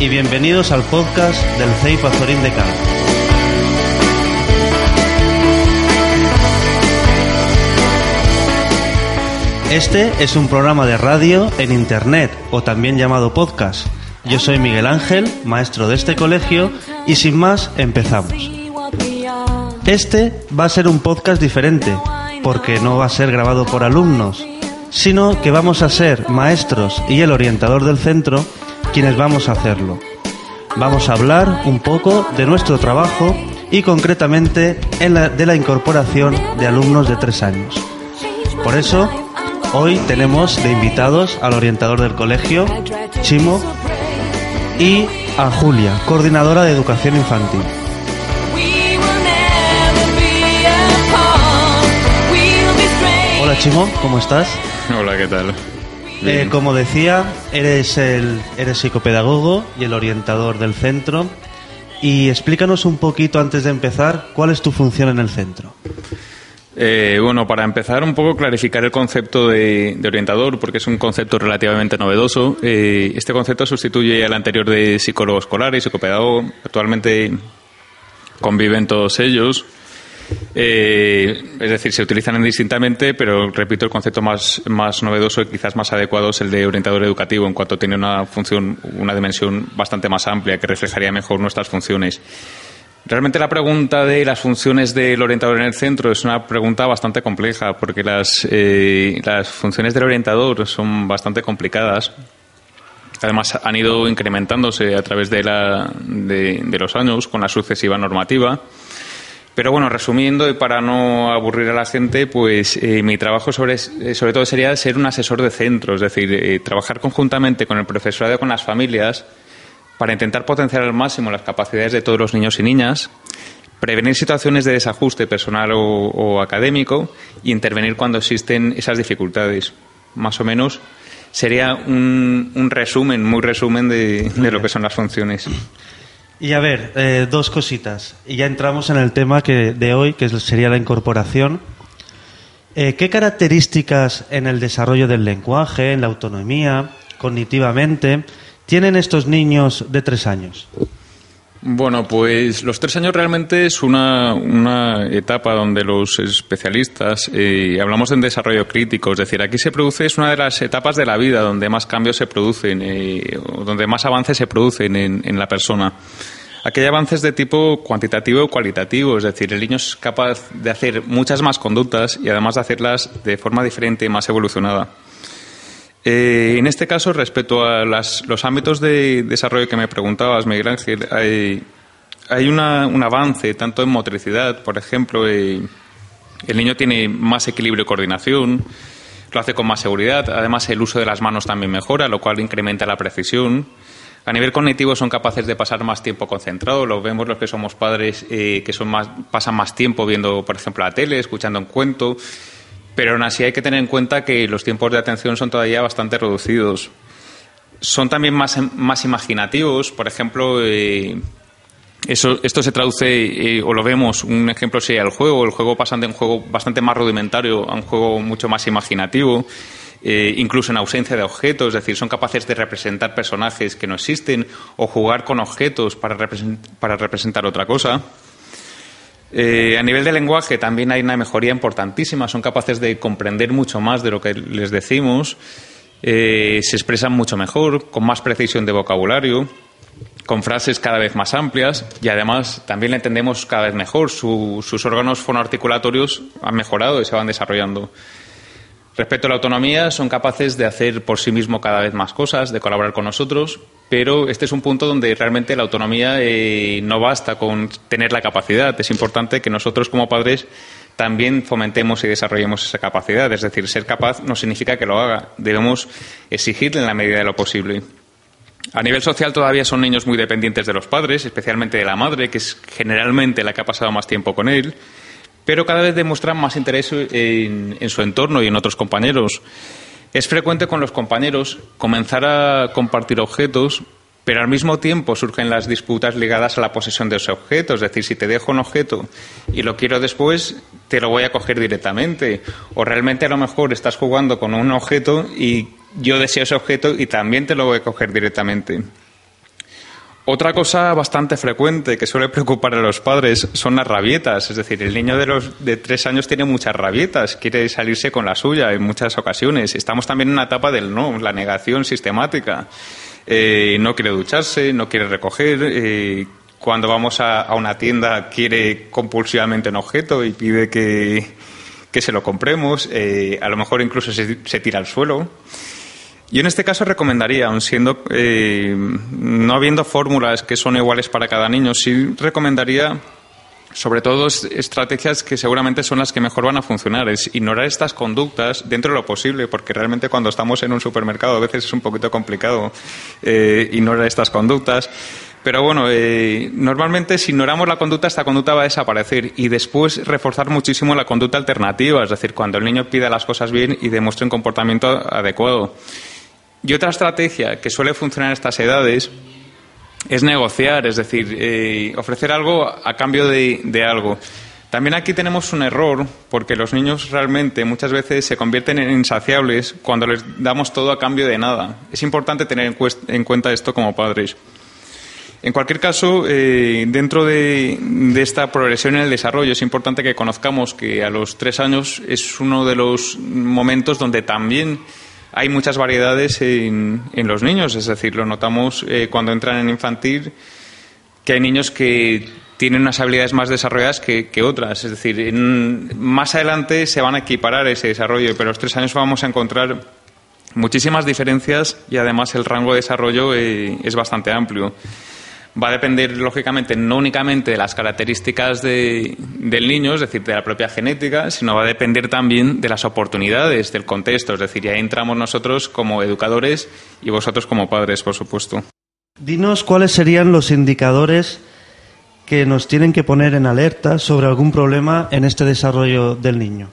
Y bienvenidos al podcast del CEI Pazorín de Cano. Este es un programa de radio en internet o también llamado podcast. Yo soy Miguel Ángel, maestro de este colegio y sin más empezamos. Este va a ser un podcast diferente porque no va a ser grabado por alumnos, sino que vamos a ser maestros y el orientador del centro quienes vamos a hacerlo. Vamos a hablar un poco de nuestro trabajo y concretamente de la incorporación de alumnos de tres años. Por eso, hoy tenemos de invitados al orientador del colegio, Chimo, y a Julia, coordinadora de educación infantil. Hola Chimo, ¿cómo estás? Hola, ¿qué tal? Eh, como decía, eres el eres psicopedagogo y el orientador del centro. Y explícanos un poquito antes de empezar cuál es tu función en el centro. Eh, bueno, para empezar, un poco clarificar el concepto de, de orientador, porque es un concepto relativamente novedoso. Eh, este concepto sustituye al anterior de psicólogo escolar y psicopedagogo. Actualmente conviven todos ellos. Eh, es decir, se utilizan indistintamente, pero repito, el concepto más, más novedoso y quizás más adecuado es el de orientador educativo, en cuanto tiene una función, una dimensión bastante más amplia que reflejaría mejor nuestras funciones. Realmente la pregunta de las funciones del orientador en el centro es una pregunta bastante compleja, porque las, eh, las funciones del orientador son bastante complicadas. Además, han ido incrementándose a través de, la, de, de los años con la sucesiva normativa. Pero bueno, resumiendo y para no aburrir a la gente, pues eh, mi trabajo sobre, eh, sobre todo sería ser un asesor de centro, es decir, eh, trabajar conjuntamente con el profesorado y con las familias para intentar potenciar al máximo las capacidades de todos los niños y niñas, prevenir situaciones de desajuste personal o, o académico y intervenir cuando existen esas dificultades. Más o menos sería un, un resumen, muy resumen de, de lo que son las funciones. Y a ver, eh, dos cositas. Y ya entramos en el tema que, de hoy, que sería la incorporación. Eh, ¿Qué características en el desarrollo del lenguaje, en la autonomía, cognitivamente, tienen estos niños de tres años? Bueno, pues los tres años realmente es una, una etapa donde los especialistas eh, hablamos en desarrollo crítico, es decir, aquí se produce, es una de las etapas de la vida donde más cambios se producen, eh, donde más avances se producen en, en la persona. Aquí hay avances de tipo cuantitativo o cualitativo, es decir, el niño es capaz de hacer muchas más conductas y además de hacerlas de forma diferente y más evolucionada. Eh, en este caso, respecto a las- los ámbitos de desarrollo que me preguntabas, Miguel Ángel, hay, hay una- un avance tanto en motricidad, por ejemplo, eh, el niño tiene más equilibrio y coordinación, lo hace con más seguridad, además el uso de las manos también mejora, lo cual incrementa la precisión. A nivel cognitivo son capaces de pasar más tiempo concentrados, lo vemos los que somos padres eh, que son más, pasan más tiempo viendo, por ejemplo, la tele, escuchando un cuento, pero aún así hay que tener en cuenta que los tiempos de atención son todavía bastante reducidos. Son también más, más imaginativos, por ejemplo, eh, eso, esto se traduce, eh, o lo vemos, un ejemplo sería el juego. El juego pasa de un juego bastante más rudimentario a un juego mucho más imaginativo, eh, incluso en ausencia de objetos, es decir, son capaces de representar personajes que no existen o jugar con objetos para, represent- para representar otra cosa. Eh, a nivel de lenguaje también hay una mejoría importantísima, son capaces de comprender mucho más de lo que les decimos, eh, se expresan mucho mejor, con más precisión de vocabulario, con frases cada vez más amplias y además también le entendemos cada vez mejor. Su- sus órganos fonoarticulatorios han mejorado y se van desarrollando. Respecto a la autonomía, son capaces de hacer por sí mismo cada vez más cosas, de colaborar con nosotros, pero este es un punto donde realmente la autonomía eh, no basta con tener la capacidad. Es importante que nosotros como padres también fomentemos y desarrollemos esa capacidad. Es decir, ser capaz no significa que lo haga. Debemos exigirle en la medida de lo posible. A nivel social todavía son niños muy dependientes de los padres, especialmente de la madre, que es generalmente la que ha pasado más tiempo con él pero cada vez demuestran más interés en, su entorno y en otros compañeros. Es frecuente con los compañeros comenzar a compartir objetos, pero al mismo tiempo surgen las disputas ligadas a la posesión de ese objeto. Es decir, si te dejo un objeto y lo quiero después, te lo voy a coger directamente. O realmente a lo mejor estás jugando con un objeto y yo deseo ese objeto y también te lo voy a coger directamente. Otra cosa bastante frecuente que suele preocupar a los padres son las rabietas. Es decir, el niño de los de tres años tiene muchas rabietas, quiere salirse con la suya en muchas ocasiones. Estamos también en una etapa del no, la negación sistemática. Eh, no quiere ducharse, no quiere recoger. Eh, cuando vamos a, una tienda quiere compulsivamente un objeto y pide que, se lo compremos. Eh, a lo mejor incluso se, se tira al suelo. Yo en este caso recomendaría, aun siendo, eh, no habiendo fórmulas que son iguales para cada niño, sí recomendaría sobre todo estrategias que seguramente son las que mejor van a funcionar. Es ignorar estas conductas dentro de lo posible, porque realmente cuando estamos en un supermercado a veces es un poquito complicado eh, ignorar estas conductas. Pero bueno, eh, normalmente si ignoramos la conducta, esta conducta va a desaparecer y después reforzar muchísimo la conducta alternativa, es decir, cuando el niño pida las cosas bien y demuestre un comportamiento adecuado. Y otra estrategia que suele funcionar en estas edades es negociar, es decir, eh, ofrecer algo a cambio de, algo. También aquí tenemos un error, porque los niños realmente muchas veces se convierten en insaciables cuando les damos todo a cambio de nada. Es importante tener en, cuenta esto como padres. En cualquier caso, eh, dentro de, de, esta progresión en el desarrollo, es importante que conozcamos que a los tres años es uno de los momentos donde también hay muchas variedades en, los niños, es decir, lo notamos eh, cuando entran en infantil, que hay niños que tienen unas habilidades más desarrolladas que, otras, es decir, más adelante se van a equiparar ese desarrollo, pero a los tres años vamos a encontrar muchísimas diferencias y además el rango de desarrollo eh, es bastante amplio va a depender, lógicamente, no únicamente de las características del niño, es decir, de la propia genética, sino va a depender también de las oportunidades, del contexto. Es decir, ya entramos nosotros como educadores y vosotros como padres, por supuesto. Dinos cuáles serían los indicadores que nos tienen que poner en alerta sobre algún problema en este desarrollo del niño.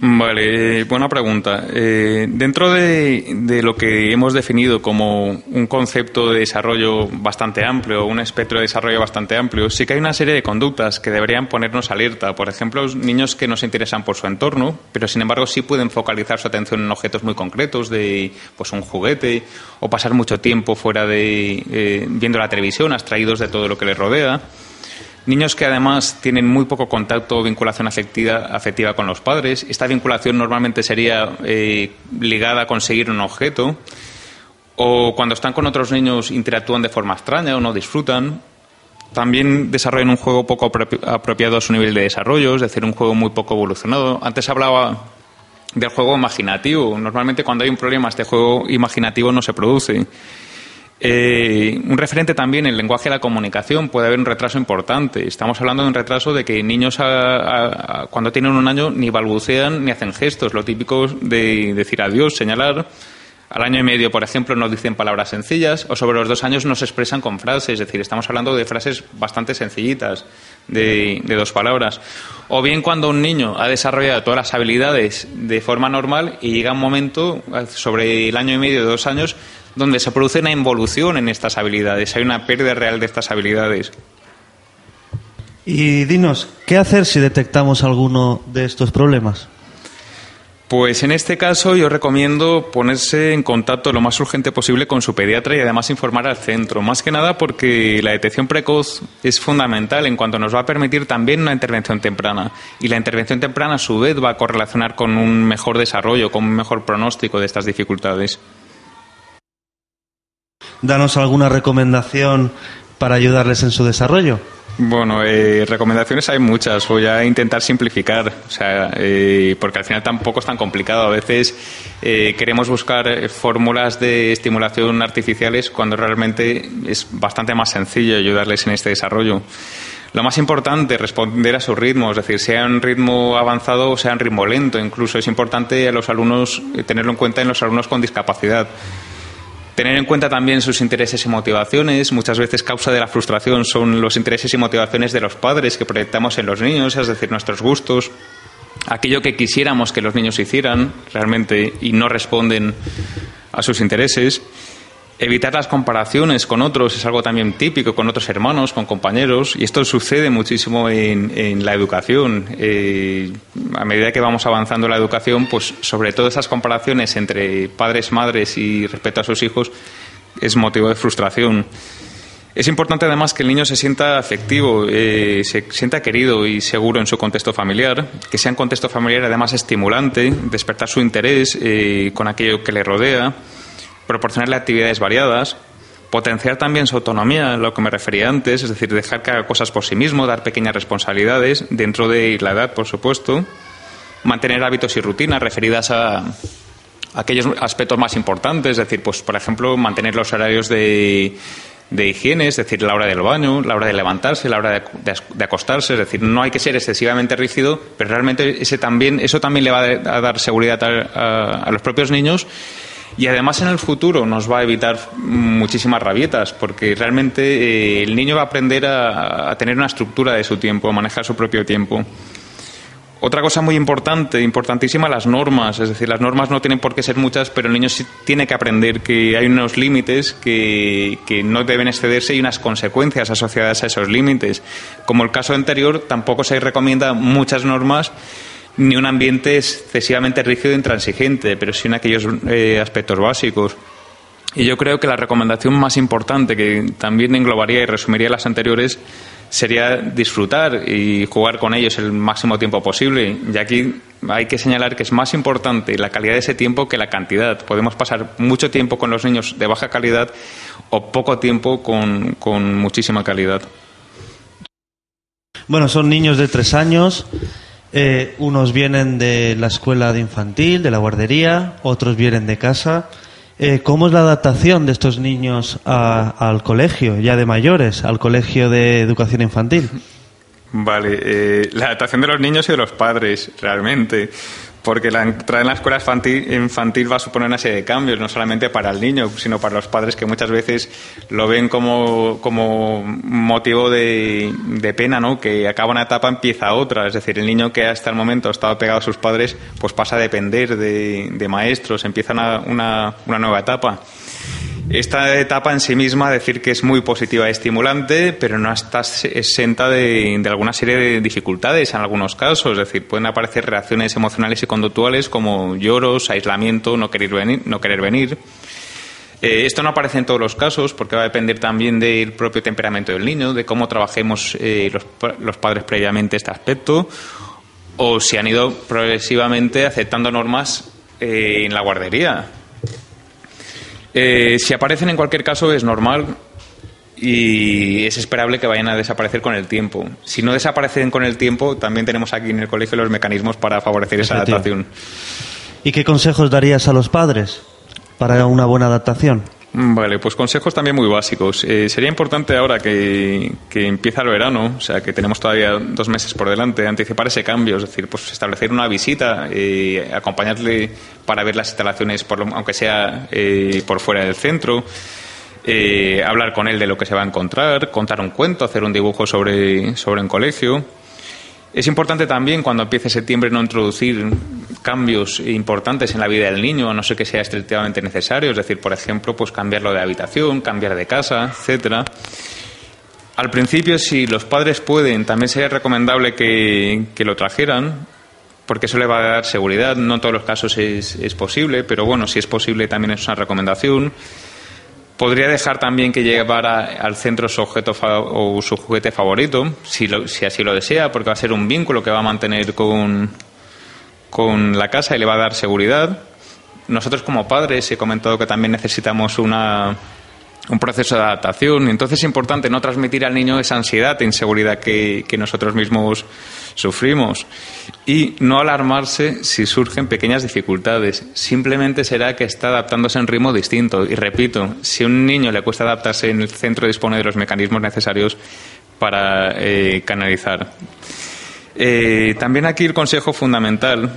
Vale, buena pregunta. Eh, dentro de, lo que hemos definido como un concepto de desarrollo bastante amplio, un espectro de desarrollo bastante amplio, sí que hay una serie de conductas que deberían ponernos alerta. Por ejemplo, niños que no se interesan por su entorno, pero sin embargo sí pueden focalizar su atención en objetos muy concretos, de pues un juguete, o pasar mucho tiempo fuera de eh, viendo la televisión, abstraídos de todo lo que les rodea. Niños que además tienen muy poco contacto o vinculación afectiva, afectiva con los padres. Esta vinculación normalmente sería eh, ligada a conseguir un objeto. O cuando están con otros niños interactúan de forma extraña o no disfrutan. También desarrollan un juego poco apropiado a su nivel de desarrollo, es decir, un juego muy poco evolucionado. Antes hablaba del juego imaginativo. Normalmente cuando hay un problema este juego imaginativo no se produce. Eh, un referente también en el lenguaje de la comunicación puede haber un retraso importante. Estamos hablando de un retraso de que niños cuando tienen un año ni balbucean ni hacen gestos, lo típico de decir adiós, señalar. Al año y medio, por ejemplo, no dicen palabras sencillas o sobre los dos años no se expresan con frases, es decir, estamos hablando de frases bastante sencillitas, de, de dos palabras. O bien cuando un niño ha desarrollado todas las habilidades de forma normal y llega un momento, sobre el año y medio, dos años, donde se produce una involución en estas habilidades, hay una pérdida real de estas habilidades. Y dinos, ¿qué hacer si detectamos alguno de estos problemas? Pues en este caso yo recomiendo ponerse en contacto lo más urgente posible con su pediatra y además informar al centro. Más que nada porque la detección precoz es fundamental en cuanto nos va a permitir también una intervención temprana. Y la intervención temprana a su vez va a correlacionar con un mejor desarrollo, con un mejor pronóstico de estas dificultades danos alguna recomendación para ayudarles en su desarrollo. Bueno, eh, recomendaciones hay muchas. Voy a intentar simplificar, o sea, eh, porque al final tampoco es tan complicado. A veces eh, queremos buscar fórmulas de estimulación artificiales cuando realmente es bastante más sencillo ayudarles en este desarrollo. Lo más importante, responder a su ritmo, es decir, sea un ritmo avanzado o sea un ritmo lento. Incluso es importante a los alumnos tenerlo en cuenta en los alumnos con discapacidad. Tener en cuenta también sus intereses y motivaciones. Muchas veces causa de la frustración son los intereses y motivaciones de los padres que proyectamos en los niños, es decir, nuestros gustos, aquello que quisiéramos que los niños hicieran realmente y no responden a sus intereses. Evitar las comparaciones con otros es algo también típico, con otros hermanos, con compañeros, y esto sucede muchísimo en, la educación. Eh, a medida que vamos avanzando en la educación, pues sobre todo esas comparaciones entre padres, madres y respecto a sus hijos es motivo de frustración. Es importante además que el niño se sienta afectivo, eh, se sienta querido y seguro en su contexto familiar, que sea un contexto familiar además estimulante, despertar su interés eh, con aquello que le rodea proporcionarle actividades variadas, potenciar también su autonomía, lo que me refería antes, es decir, dejar que haga cosas por sí mismo, dar pequeñas responsabilidades dentro de la edad, por supuesto, mantener hábitos y rutinas referidas a, aquellos aspectos más importantes, es decir, pues por ejemplo, mantener los horarios de, de higiene, es decir, la hora del baño, la hora de levantarse, la hora de, acostarse, es decir, no hay que ser excesivamente rígido, pero realmente ese también, eso también le va a dar seguridad a los propios niños y además en el futuro nos va a evitar muchísimas rabietas, porque realmente eh, el niño va a aprender a, tener una estructura de su tiempo, a manejar su propio tiempo. Otra cosa muy importante, importantísima, las normas. Es decir, las normas no tienen por qué ser muchas, pero el niño sí tiene que aprender que hay unos límites que, que, no deben excederse y unas consecuencias asociadas a esos límites. Como el caso anterior, tampoco se recomienda muchas normas ni un ambiente excesivamente rígido e intransigente, pero sí en aquellos eh, aspectos básicos. Y yo creo que la recomendación más importante, que también englobaría y resumiría las anteriores, sería disfrutar y jugar con ellos el máximo tiempo posible. Y aquí hay que señalar que es más importante la calidad de ese tiempo que la cantidad. Podemos pasar mucho tiempo con los niños de baja calidad o poco tiempo con, con muchísima calidad. Bueno, son niños de tres años. Eh, unos vienen de la escuela de infantil, de la guardería, otros vienen de casa. Eh, ¿Cómo es la adaptación de estos niños al colegio, ya de mayores, al colegio de educación infantil? Vale, eh, la adaptación de los niños y de los padres, realmente porque la entrada en la escuela infantil, va a suponer una serie de cambios, no solamente para el niño, sino para los padres que muchas veces lo ven como, como motivo de, pena, ¿no? que acaba una etapa, empieza otra. Es decir, el niño que hasta el momento ha estado pegado a sus padres, pues pasa a depender de, maestros, empieza una, una nueva etapa. Esta etapa en sí misma, decir que es muy positiva y estimulante, pero no está exenta de, alguna serie de dificultades en algunos casos. Es decir, pueden aparecer reacciones emocionales y conductuales como lloros, aislamiento, no querer venir. No querer venir. Eh, esto no aparece en todos los casos porque va a depender también del propio temperamento del niño, de cómo trabajemos eh, los, padres previamente este aspecto o si han ido progresivamente aceptando normas eh, en la guardería. Eh, si aparecen en cualquier caso es normal y es esperable que vayan a desaparecer con el tiempo. Si no desaparecen con el tiempo, también tenemos aquí en el colegio los mecanismos para favorecer esa adaptación. ¿Y qué consejos darías a los padres para una buena adaptación? Mm, vale, pues consejos también muy básicos. Eh, sería importante ahora que, empieza el verano, o sea, que tenemos todavía dos meses por delante, anticipar ese cambio, es decir, pues establecer una visita, eh, acompañarle para ver las instalaciones, por aunque sea eh, por fuera del centro, hablar con él de lo que se va a encontrar, contar un cuento, hacer un dibujo sobre, sobre un colegio. Es importante también cuando empiece septiembre no introducir cambios importantes en la vida del niño, a no ser que sea estrictamente necesario, es decir, por ejemplo, pues cambiarlo de habitación, cambiar de casa, etcétera. Al principio, si los padres pueden, también sería recomendable que, lo trajeran, porque eso le va a dar seguridad. No en todos los casos es, es posible, pero bueno, si es posible también es una recomendación. Podría dejar también que llevara al centro su objeto o su juguete favorito, si, si así lo desea, porque va a ser un vínculo que va a mantener con, con la casa y le va a dar seguridad. Nosotros como padres he comentado que también necesitamos una, un proceso de adaptación. Entonces es importante no transmitir al niño esa ansiedad e inseguridad que, nosotros mismos sufrimos y no alarmarse si surgen pequeñas dificultades. Simplemente será que está adaptándose en ritmo distinto. Y repito, si a un niño le cuesta adaptarse en el centro dispone de los mecanismos necesarios para eh, canalizar. Eh, también aquí el consejo fundamental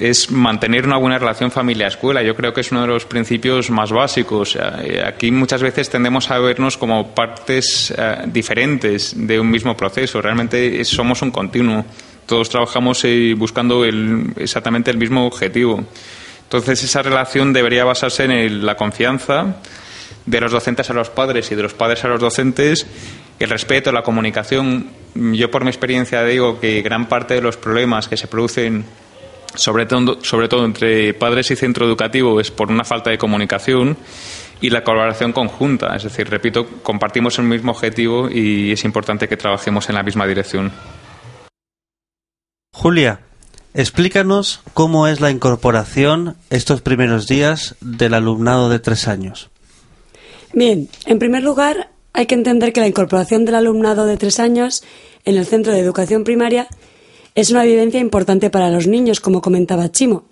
es mantener una buena relación familia-escuela. Yo creo que es uno de los principios más básicos. Eh, aquí muchas veces tendemos a vernos como partes eh, diferentes de un mismo proceso. Realmente somos un continuo. Todos trabajamos buscando exactamente el mismo objetivo. Entonces esa relación debería basarse en la confianza de los docentes a los padres y de los padres a los docentes, el respeto, la comunicación. Yo por mi experiencia digo que gran parte de los problemas que se producen sobre todo, sobre todo entre padres y centro educativo, es por una falta de comunicación y la colaboración conjunta. Es decir, repito, compartimos el mismo objetivo y es importante que trabajemos en la misma dirección. Julia, explícanos cómo es la incorporación estos primeros días del alumnado de tres años. Bien, en primer lugar, hay que entender que la incorporación del alumnado de tres años en el centro de educación primaria es una vivencia importante para los niños, como comentaba Chimo.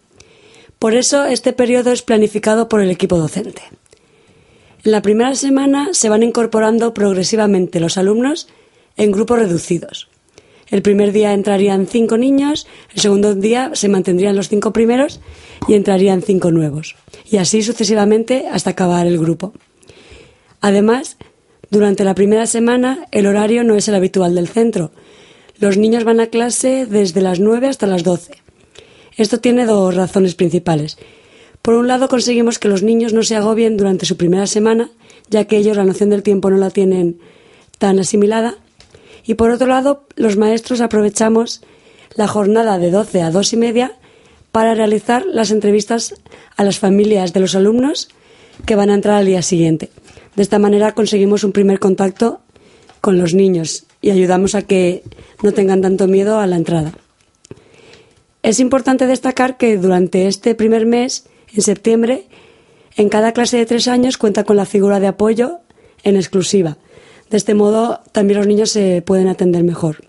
Por eso, este periodo es planificado por el equipo docente. En la primera semana se van incorporando progresivamente los alumnos en grupos reducidos. El primer día entrarían cinco niños, el segundo día se mantendrían los cinco primeros y entrarían cinco nuevos, y así sucesivamente hasta acabar el grupo. Además, durante la primera semana el horario no es el habitual del centro, los niños van a clase desde las 9 hasta las 12. Esto tiene dos razones principales. Por un lado, conseguimos que los niños no se agobien durante su primera semana, ya que ellos la noción del tiempo no la tienen tan asimilada. Y por otro lado, los maestros aprovechamos la jornada de 12 a 2 y media para realizar las entrevistas a las familias de los alumnos que van a entrar al día siguiente. De esta manera conseguimos un primer contacto con los niños y ayudamos a que no tengan tanto miedo a la entrada. Es importante destacar que durante este primer mes, en septiembre, en cada clase de tres años cuenta con la figura de apoyo en exclusiva. De este modo, también los niños se pueden atender mejor.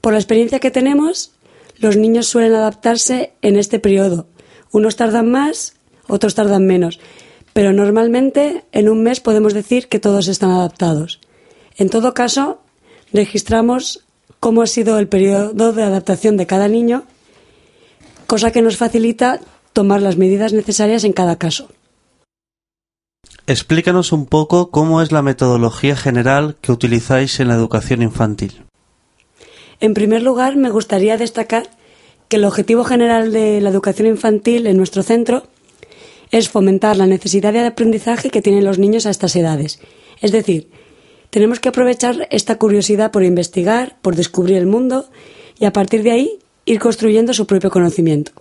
Por la experiencia que tenemos, los niños suelen adaptarse en este periodo. Unos tardan más, otros tardan menos, pero normalmente en un mes podemos decir que todos están adaptados. En todo caso, registramos cómo ha sido el periodo de adaptación de cada niño, cosa que nos facilita tomar las medidas necesarias en cada caso. Explícanos un poco cómo es la metodología general que utilizáis en la educación infantil. En primer lugar, me gustaría destacar que el objetivo general de la educación infantil en nuestro centro es fomentar la necesidad de aprendizaje que tienen los niños a estas edades, es decir, tenemos que aprovechar esta curiosidad por investigar, por descubrir el mundo y a partir de ahí ir construyendo su propio conocimiento.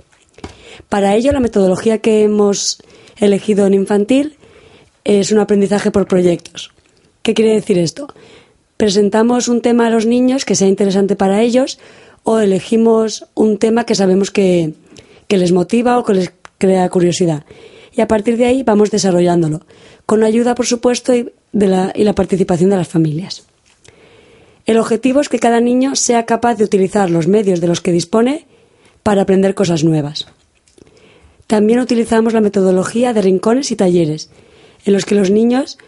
Para ello, la metodología que hemos elegido en infantil es un aprendizaje por proyectos. ¿Qué quiere decir esto? Presentamos un tema a los niños que sea interesante para ellos o elegimos un tema que sabemos que, les motiva o que les crea curiosidad. Y a partir de ahí vamos desarrollándolo, con ayuda, por supuesto, y la participación de las familias. El objetivo es que cada niño sea capaz de utilizar los medios de los que dispone para aprender cosas nuevas. También utilizamos la metodología de rincones y talleres, en los que los niños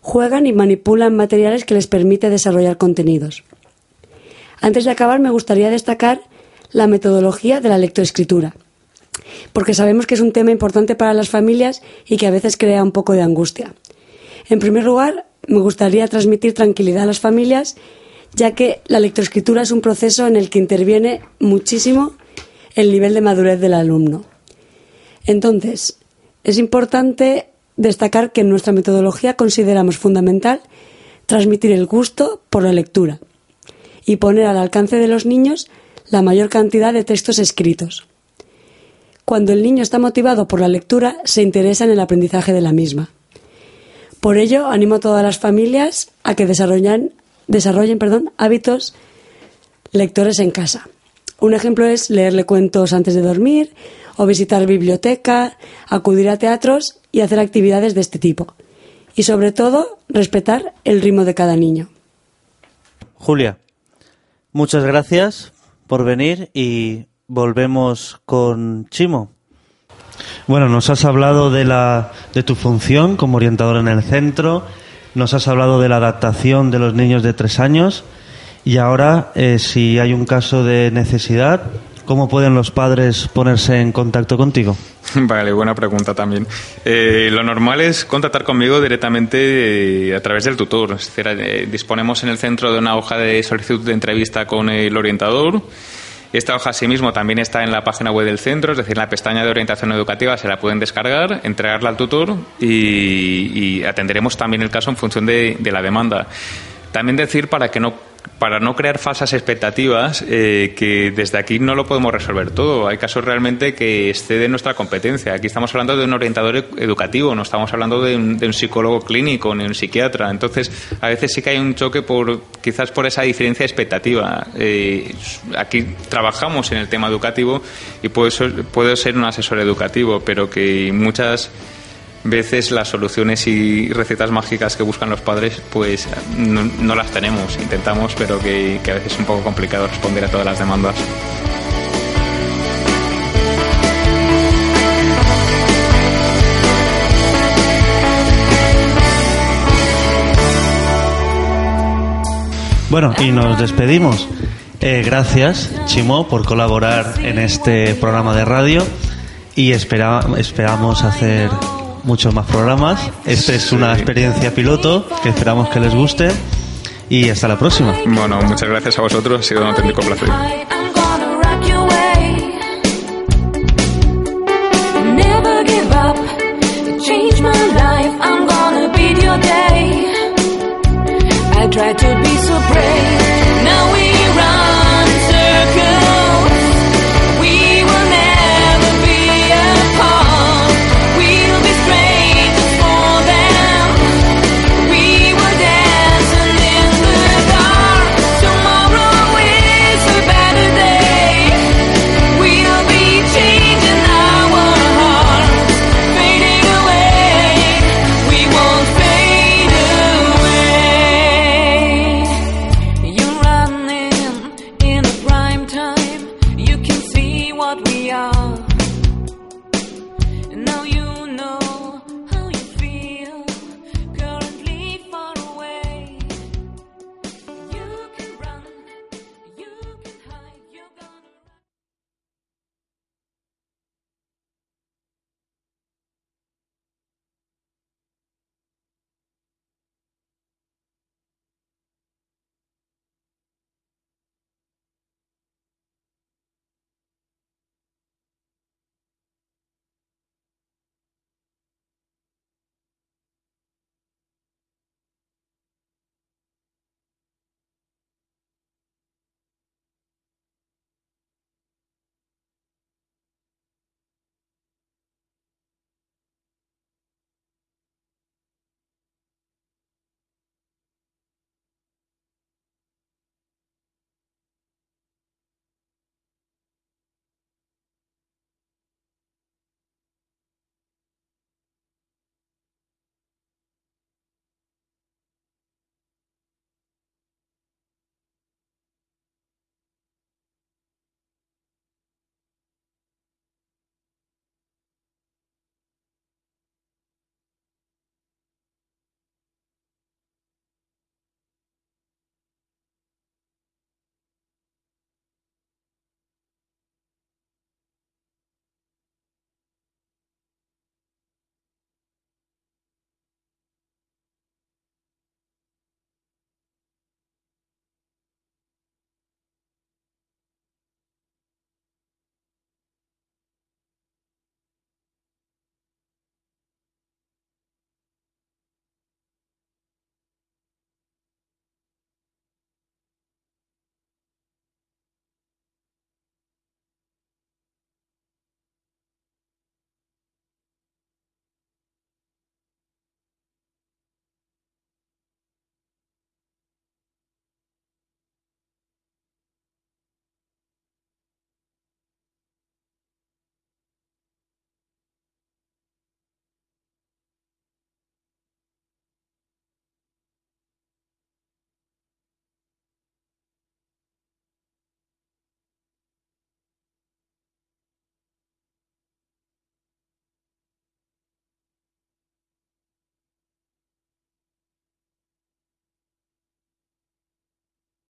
juegan y manipulan materiales que les permite desarrollar contenidos. Antes de acabar, me gustaría destacar la metodología de la lectoescritura, porque sabemos que es un tema importante para las familias y que a veces crea un poco de angustia. En primer lugar, me gustaría transmitir tranquilidad a las familias, ya que la lectoescritura es un proceso en el que interviene muchísimo el nivel de madurez del alumno. Entonces, es importante destacar que en nuestra metodología consideramos fundamental transmitir el gusto por la lectura y poner al alcance de los niños la mayor cantidad de textos escritos. Cuando el niño está motivado por la lectura, se interesa en el aprendizaje de la misma. Por ello, animo a todas las familias a que desarrollen, desarrollen hábitos lectores en casa. Un ejemplo es leerle cuentos antes de dormir o visitar biblioteca, acudir a teatros y hacer actividades de este tipo. y sobre todo respetar el ritmo de cada niño. Julia, muchas gracias por venir y volvemos con Chimo. Bueno, nos has hablado de, la, de tu función como orientador en el centro, nos has hablado de la adaptación de los niños de tres años y ahora, eh, si hay un caso de necesidad, ¿cómo pueden los padres ponerse en contacto contigo? Vale, buena pregunta también. Eh, lo normal es contactar conmigo directamente eh, a través del tutor. Es decir, disponemos en el centro de una hoja de solicitud de entrevista con el orientador esta hoja asimismo también está en la página web del centro, es decir, en la pestaña de orientación educativa se la pueden descargar, entregarla al tutor y, atenderemos también el caso en función de la demanda. También decir para que no para no crear falsas expectativas, eh, que desde aquí no lo podemos resolver todo. Hay casos realmente que exceden nuestra competencia. Aquí estamos hablando de un orientador educativo, no estamos hablando de un, psicólogo clínico ni un psiquiatra. Entonces, a veces sí que hay un choque por quizás por esa diferencia expectativa. Eh, aquí trabajamos en el tema educativo y puedo puedo ser un asesor educativo, pero que muchas veces las soluciones y recetas mágicas que buscan los padres pues no, las tenemos, intentamos, pero que, a veces es un poco complicado responder a todas las demandas. Bueno, y nos despedimos. Eh, gracias, Chimo, por colaborar en este programa de radio y esperamos hacer muchos más programas. Esta es una experiencia piloto que esperamos que les guste y hasta la próxima. Bueno, muchas gracias a vosotros, ha sido un auténtico placer. I try to be so brave